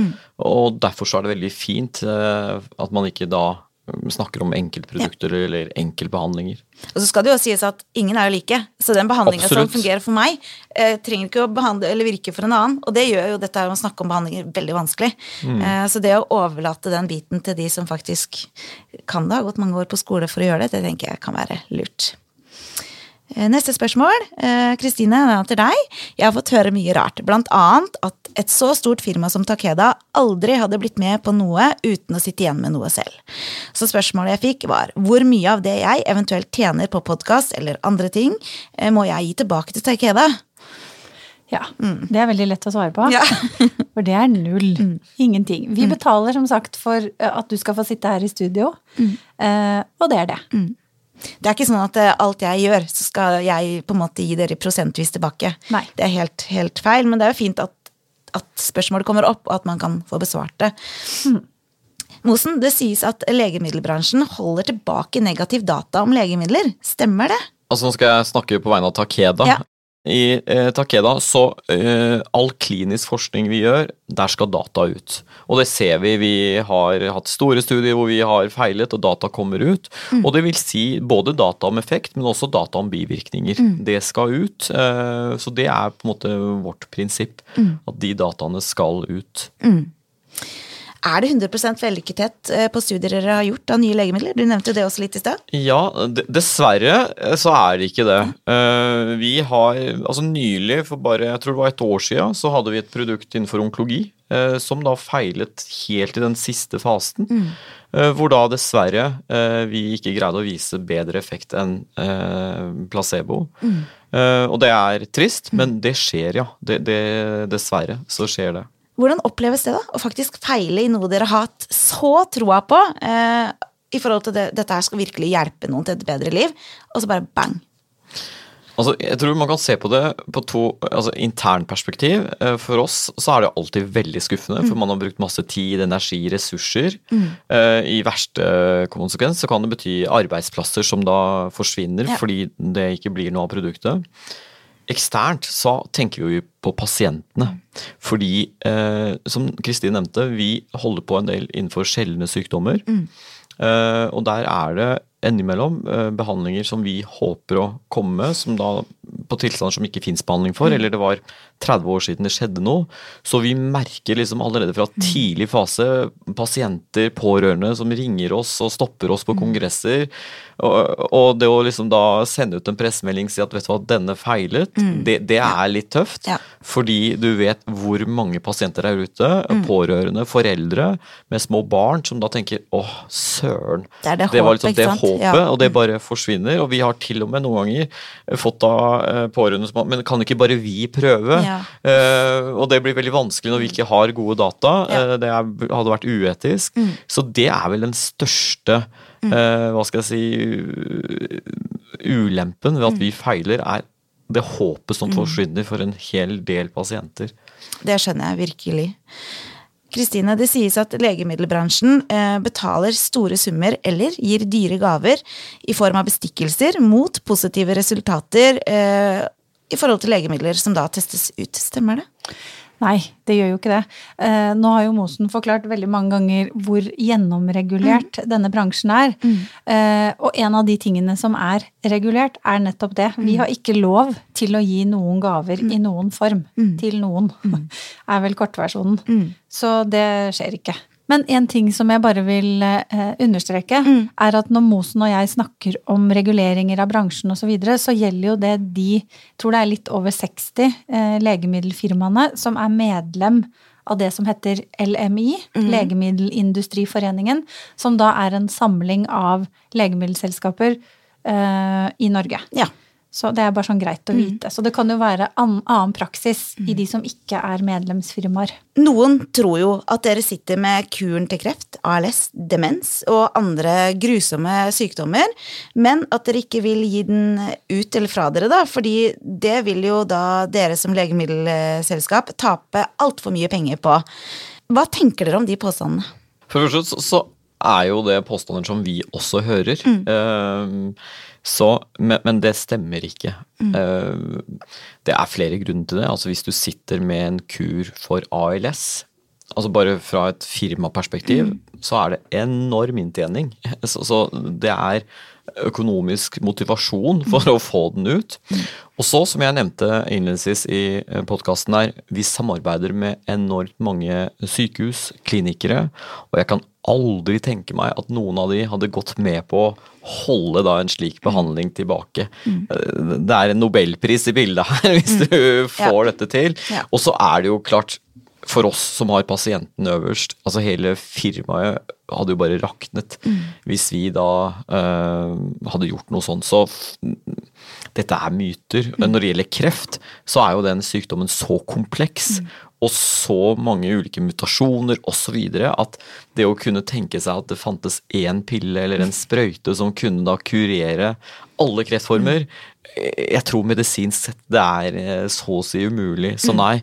Og derfor så er det veldig fint eh, at man ikke da mm, snakker om enkeltprodukter eller enkeltbehandlinger. Og så skal det jo sies at ingen er jo like, så den behandlinga som fungerer for meg, eh, trenger ikke å behandle eller virke for en annen. Og det gjør jo dette er jo å snakke om behandlinger veldig vanskelig. Eh, så det å overlate den biten til de som faktisk kan det, har gått mange år på skole for å gjøre det, det tenker jeg kan være lurt. Eh, Neste spørsmål. Eh, Kristine, den er til deg. Jeg har fått høre mye rart. Annet at et så stort firma som Takeda aldri hadde blitt med på noe uten å sitte igjen med noe selv. Så spørsmålet jeg fikk, var hvor mye av det jeg eventuelt tjener på podkast eller andre ting, eh, må jeg gi tilbake til Takeda? Ja, det er veldig lett å svare på. Ja. For det er null. Ingenting. Vi betaler som sagt for at du skal få sitte her i studio, mm. og det er det. Det er ikke sånn at eh, alt jeg gjør, så skal jeg på en måte gi dere prosentvis tilbake. Nei. Det er helt, helt feil, men det er jo fint at, at spørsmålet kommer opp, og at man kan få besvart det. Mosen, det sies at legemiddelbransjen holder tilbake negativ data om legemidler. Stemmer det? Altså Nå skal jeg snakke på vegne av Takeda. Ja. I eh, Takeda så eh, all klinisk forskning vi gjør, der skal data ut. Og det ser vi. Vi har hatt store studier hvor vi har feilet, og data kommer ut. Og det vil si både data om effekt, men også data om bivirkninger. Det skal ut. Eh, så det er på en måte vårt prinsipp. At de dataene skal ut. Er det 100 vellykkethet eh, på studier dere har gjort av nye legemidler? Du nevnte jo det også litt i sted. Ja, dessverre eh, så er det ikke det. Eh, Vi har, altså nylig, for bare jeg tror det var et år siden, så hadde vi et produkt innenfor onkologi som da feilet helt i den siste fasen. Mm. Hvor da dessverre vi ikke greide å vise bedre effekt enn placebo. Mm. Og det er trist, men det skjer, ja. Det, det, dessverre så skjer det. Hvordan oppleves det, da? Å faktisk feile i noe dere har hatt så troa på, eh, i forhold til det, dette her skal virkelig hjelpe noen til et bedre liv, og så bare bang. Altså, jeg tror man kan se på det på to altså internperspektiv. Eh, for oss så er det alltid veldig skuffende, for man har brukt masse tid, energi, ressurser. Eh, I verste konsekvens så kan det bety arbeidsplasser som da forsvinner Ja. fordi det ikke blir noe av produktet. Eksternt så tenker vi på pasientene. Fordi, eh, som Kristin nevnte, vi holder på en del innenfor sjeldne sykdommer. Eh, og der er det innimellom eh, behandlinger som vi håper å komme som da på tilstander som ikke fins behandling for, eller det var 30 år siden det skjedde noe. Så vi merker liksom allerede fra tidlig fase pasienter, pårørende som ringer oss og stopper oss på kongresser. Og, og det å liksom da sende ut en pressemelding og si at vet du hva, denne feilet, det, det er litt tøft. Ja. Fordi du vet hvor mange pasienter er ute, pårørende, foreldre med små barn som da tenker åh, søren. Det er det var håpet, liksom det sant? Håpet, Ja. og det bare forsvinner. Og vi har til og med noen ganger fått av eh, pårørende som Men kan ikke bare vi prøve? Ja. Uh, og det blir veldig vanskelig når vi ikke har gode data. Ja. Mm. Eh, det er, hadde vært uetisk. Så det er vel den største uh, hva skal jeg si ulempen ved at Mm. vi feiler, er det håpet som forsvinner for en hel del pasienter. Det skjønner jeg virkelig. Kristine, det sies at legemiddelbransjen eh, betaler store summer eller gir dyre gaver i form av bestikkelser mot positive resultater eh, i forhold til legemidler som da testes ut. Stemmer det? Nei, det gjør jo ikke det. Eh, nå har jo Mosen forklart veldig mange ganger hvor gjennomregulert denne bransjen er. Eh, og en av de tingene som er regulert, er nettopp det. Vi har ikke lov til å gi noen gaver i noen form til noen, er vel kortversjonen. Så det skjer ikke. Men en ting som jeg bare vil eh, understreke, er at når Mosen og jeg snakker om reguleringer av bransjen osv., så, videre, så gjelder jo det de jeg tror det er litt over 60 eh, legemiddelfirmaene som er medlem av det som heter LMI, Legemiddelindustriforeningen, som da er en samling av legemiddelselskaper eh, i Norge. Ja. Så det er bare sånn greit å vite. Så det kan jo være an, annen praksis i de som ikke er medlemsfirmaer. Noen tror jo at dere sitter med kuren til kreft, ALS, demens og andre grusomme sykdommer, men at dere ikke vil gi den ut eller fra dere, da, fordi det vil jo da dere som legemiddelselskap tape altfor mye penger på. Hva tenker dere om de påstandene? For det første så, så er jo det påstander som vi også hører. Ehm, så, men, men det stemmer ikke. Mm. det er flere grunner til det. Altså Hvis du sitter med en kur for ALS, altså bare fra et firmaperspektiv, så er det enorm inntjening. Så, så det er økonomisk motivasjon for å få den ut. Og så, som jeg nevnte innledningsvis i podkasten her, vi samarbeider med enormt mange sykehus, klinikere, og jeg kan aldri tenke meg at noen av de hadde gått med på holde da en slik behandling tilbake. Det er en nobelpris i bildet her, hvis du får dette til. Ja. Og så er det jo klart, for oss som har pasienten øverst, altså hele firmaet hadde jo bare raknet hvis vi da eh, hadde gjort noe sånt. Så dette er myter. Mm. Når det gjelder kreft, så er jo den sykdommen så kompleks. Og så mange ulike mutasjoner osv. at det å kunne tenke seg at det fantes én pille eller en sprøyte som kunne da kurere alle kreftformer, jeg tror medisinsk sett det er eh, så å si umulig. Så nei,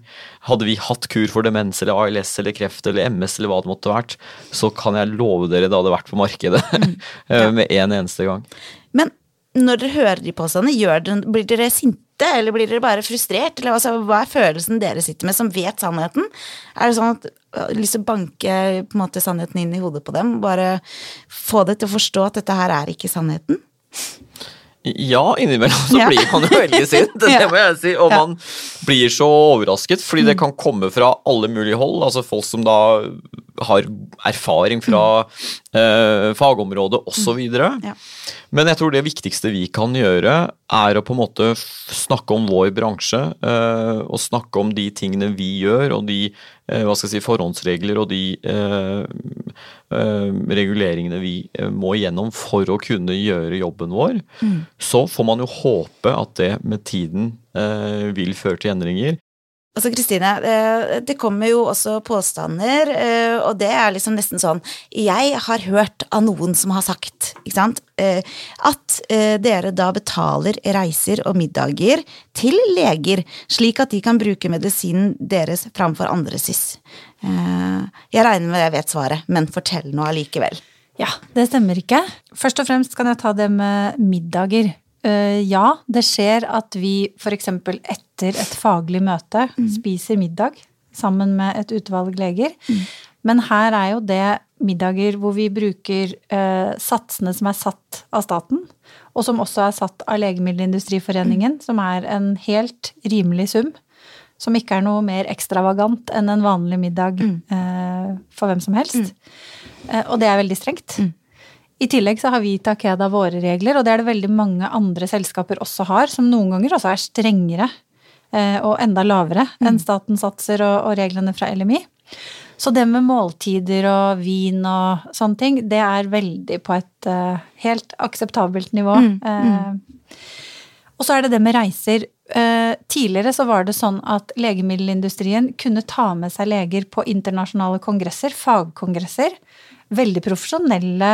hadde vi hatt kur for demens eller ALS eller kreft eller MS eller hva det måtte vært, så kan jeg love dere det hadde vært på markedet eh, med en eneste gang. Men når dere hører de påstandene, blir dere sinte, eller blir dere bare frustrert? Eller altså, hva er følelsen dere sitter med, som vet sannheten? Er det sånn at har lyst til å banke på en måte sannheten inn i hodet på dem? Bare få det til å forstå at dette her er ikke sannheten? Ja, innimellom så Ja. blir man jo veldig sint, det må jeg si. Og man blir så overrasket, fordi det kan komme fra alle mulige hold. Altså folk som da har erfaring fra eh, fagområdet osv. Ja. Men jeg tror det viktigste vi kan gjøre, er å på en måte snakke om vår bransje. eh, og snakke om de tingene vi gjør, og de eh, hva skal jeg si, forhåndsregler og de eh, eh, reguleringene vi eh, må igjennom for å kunne gjøre jobben vår. Så får man jo håpe at det med tiden eh, vil føre til endringer. Altså, Kristine, eh, det kommer jo også påstander, eh, og det er liksom nesten sånn Jeg har hørt av noen som har sagt, ikke sant, eh, at dere da betaler reiser og middager til leger, slik at de kan bruke medisinen deres framfor andre SIS. Jeg regner med jeg vet svaret, men fortell nå allikevel. Ja, det stemmer ikke. Først og fremst kan jeg ta det med middager. Uh, ja, det skjer at vi f.eks. etter et faglig møte mm. spiser middag sammen med et utvalg leger. Mm. Men her er jo det middager hvor vi bruker uh, satsene som er satt av staten, og som også er satt av Legemiddelindustriforeningen, mm. som er en helt rimelig sum. Som ikke er noe mer ekstravagant enn en vanlig middag uh, for hvem som helst. Mm. og det er veldig strengt. Mm. I tillegg så har vi i Takeda våre regler, og det er det veldig mange andre selskaper også har, som noen ganger også er strengere eh, og enda lavere mm. enn statens satser og, og, reglene fra LMI. Så det med måltider og vin og sånne ting, det er veldig på et uh, helt akseptabelt nivå. Mm. Uh, og så er det det med reiser. Uh, tidligere så var det sånn at legemiddelindustrien kunne ta med seg leger på internasjonale kongresser, fagkongresser. Veldig profesjonelle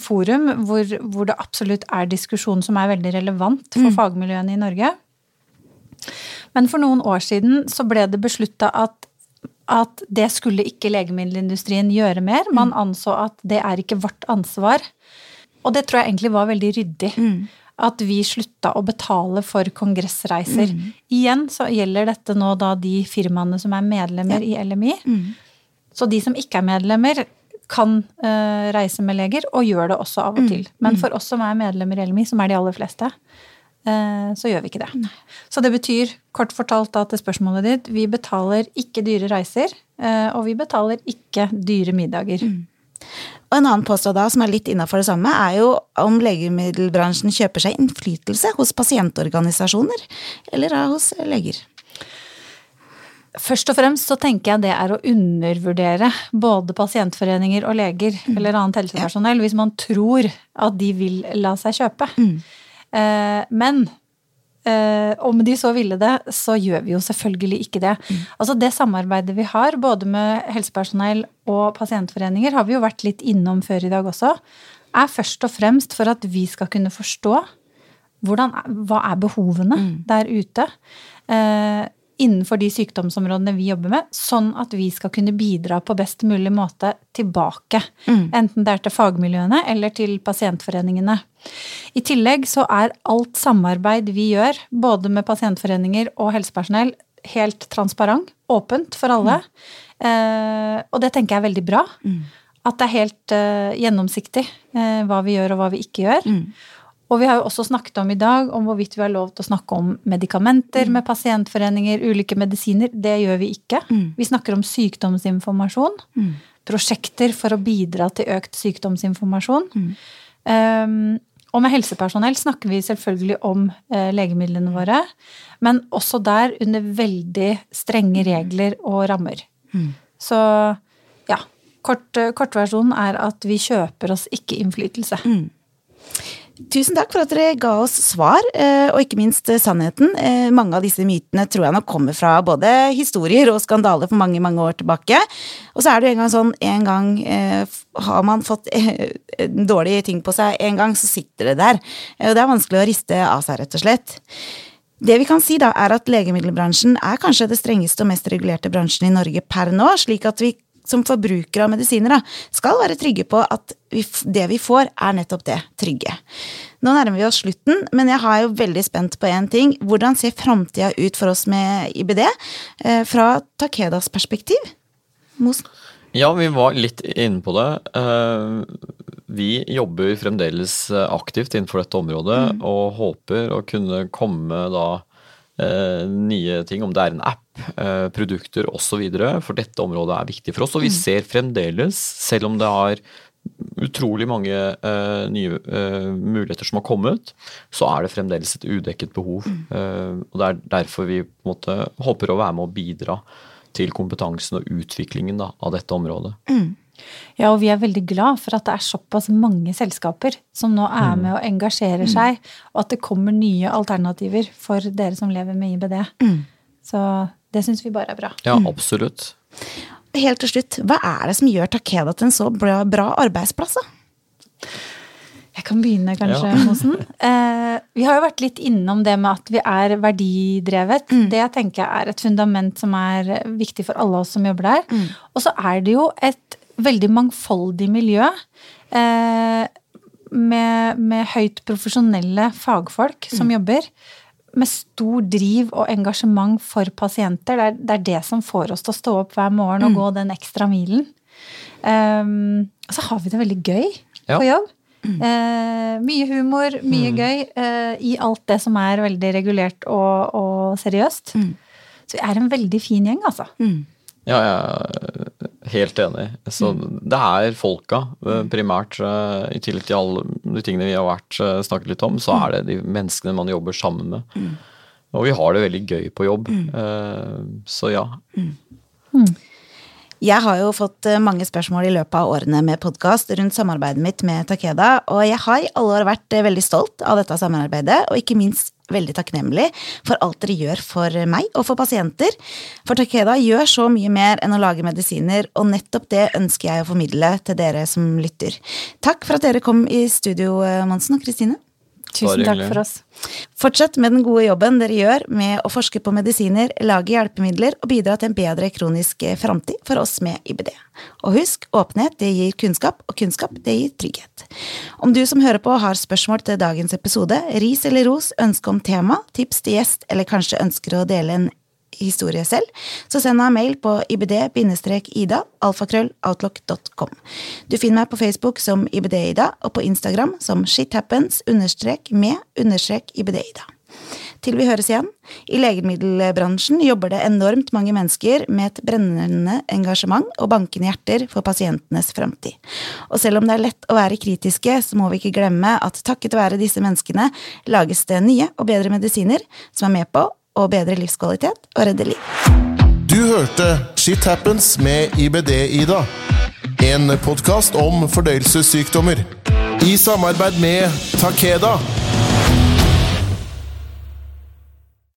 forum hvor, hvor, det absolutt er diskusjon som er veldig relevant for mm. fagmiljøene i Norge. Men for noen år siden så ble det beslutta at, at det skulle ikke legemiddelindustrien gjøre mer. Man mm. anså at det er ikke vårt ansvar. Og det tror jeg egentlig var veldig ryddig. Mm. At vi slutta å betale for kongressreiser. Mm. Igjen så gjelder dette nå da de firmaene som er medlemmer ja. i LMI. Mm. Så de som ikke er medlemmer, kan uh, reise med leger, og gjør det også av og mm. til. Men mm. for oss som er medlemmer i LMI, som er de aller fleste, uh, så gjør vi ikke det. Så det betyr, kort fortalt da til spørsmålet ditt, vi betaler ikke dyre reiser, uh, og vi betaler ikke dyre middager. Mm. Og en annen påstand da, som er litt innafor det samme, er jo om legemiddelbransjen kjøper seg innflytelse hos pasientorganisasjoner, eller hos leger. Først og fremst så tenker jeg det er å undervurdere både pasientforeninger og leger mm. eller annet helsepersonell hvis man tror at de vil la seg kjøpe. Mm. Eh, men eh, om de så ville det, så gjør vi jo selvfølgelig ikke det. Mm. Altså Det samarbeidet vi har både med helsepersonell og pasientforeninger, har vi jo vært litt innom før i dag også, er først og fremst for at vi skal kunne forstå hvordan, hva er behovene mm. der ute. Eh, innenfor de sykdomsområdene vi jobber med, sånn at vi skal kunne bidra på best mulig måte tilbake. Mm. Enten det er til fagmiljøene eller til pasientforeningene. I tillegg så er alt samarbeid vi gjør, både med pasientforeninger og helsepersonell, helt transparent, åpent for alle. Mm. Eh, og det tenker jeg er veldig bra. Mm. At det er helt eh, gjennomsiktig eh, hva vi gjør og hva vi ikke gjør. Og vi har jo også snakket om i dag om hvorvidt vi har lov til å snakke om medikamenter mm. med pasientforeninger, ulike medisiner. Det gjør vi ikke. Mm. Vi snakker om sykdomsinformasjon. Mm. Prosjekter for å bidra til økt sykdomsinformasjon. Um, og med helsepersonell snakker vi selvfølgelig om eh, legemidlene våre. Men også der under veldig strenge regler og rammer. Mm. Så ja. Kort, kortversjonen er at vi kjøper oss ikke innflytelse. Mm. Tusen takk for at dere ga oss svar, eh, og ikke minst eh, sannheten. Eh, mange av disse mytene tror jeg nok kommer fra både historier og skandaler for mange, mange år tilbake. Og så er det jo en gang sånn, en gang har man fått dårlige ting på seg en gang, så sitter det der. Og det er vanskelig å riste av seg, rett og slett. Det vi kan si da, er at legemiddelbransjen er kanskje det strengeste og mest regulerte bransjen i Norge per nå, slik at vi som forbrukere av medisiner da, skal være trygge på at vi, det vi får, er nettopp det trygge. Nå nærmer vi oss slutten, men jeg har jo veldig spent på én ting. Hvordan ser framtida ut for oss med IBD eh, fra Takedas perspektiv? Mosen? Ja, vi var litt inne på det. Eh, vi jobber fremdeles aktivt innenfor dette området mm. og håper å kunne komme da nye ting, om det er en app, eh, produkter osv. For dette området er viktig for oss. Og vi mm. ser fremdeles, selv om det har utrolig mange uh, nye uh, muligheter som har kommet, så er det fremdeles et udekket behov. Mm. Uh, og Det er derfor vi måte håper å være med å bidra til kompetansen og utviklingen da, av dette området. Mm. Ja, og vi er veldig glad for at det er såpass mange selskaper som nå er mm. med og engasjerer mm. seg, og at det kommer nye alternativer for dere som lever med IBD. Mm. Så det syns vi bare er bra. Ja, absolutt. Helt til slutt, hva er det som gjør Takeda til en så bra, bra arbeidsplass? da? Jeg kan begynne, kanskje, Ja. Mosen. Eh, vi har jo vært litt innom det med at vi er verdidrevet. Det jeg tenker jeg er et fundament som er viktig for alle oss som jobber der. Og så er det jo et veldig mangfoldig miljø. Eh, med, med høyt profesjonelle fagfolk som jobber. Med stor driv og engasjement for pasienter. Det er, det er det som får oss til å stå opp hver morgen og gå den ekstra milen. Um, og så har vi det veldig gøy Ja. på jobb. Eh, mye humor, mye gøy eh, i alt det som er veldig regulert og, og seriøst. Så vi er en veldig fin gjeng, altså. Ja, jeg er helt enig. Så det er folka, eh, primært. eh, I tillegg til alle de tingene vi har vært, eh, snakket litt om, så er det de menneskene man jobber sammen med. Og vi har det veldig gøy på jobb. Eh, Så ja. Jeg har jo fått mange spørsmål i løpet av årene med podkast rundt samarbeidet mitt med Takeda, og jeg har i alle år vært veldig stolt av dette samarbeidet, og ikke minst veldig takknemlig for alt dere gjør for meg og for pasienter. For Takeda gjør så mye mer enn å lage medisiner, og nettopp det ønsker jeg å formidle til dere som lytter. Takk for at dere kom i studio, eh, Monsen og Kristine. Tusen takk for oss. Fortsett med den gode jobben dere gjør med å forske på medisiner, lage hjelpemidler og bidra til en bedre kronisk framtid for oss med IBD. Og husk, åpenhet det gir kunnskap, og kunnskap det gir trygghet. Om du som hører på har spørsmål til dagens episode, ris eller ros, ønske om tema, tips til gjest, eller kanskje ønsker å dele en historie selv, så send meg en mail på ibd-ida, alfakrølloutlock.com. Du finner meg på Facebook som ibd-ida, og på Instagram som shithappens understrek med understrek ibd-ida. Til vi høres igjen. I legemiddelbransjen jobber det enormt mange mennesker med et brennende engasjement og bankende hjerter for pasientenes framtid. Og selv om det er lett å være kritiske, så må vi ikke glemme at takket være disse menneskene lages det nye og bedre medisiner som er med på å bedre livskvalitet og redde liv. Du hørte Shit Happens med IBD-Ida. En podkast om fordøyelsessykdommer. I samarbeid med Takeda.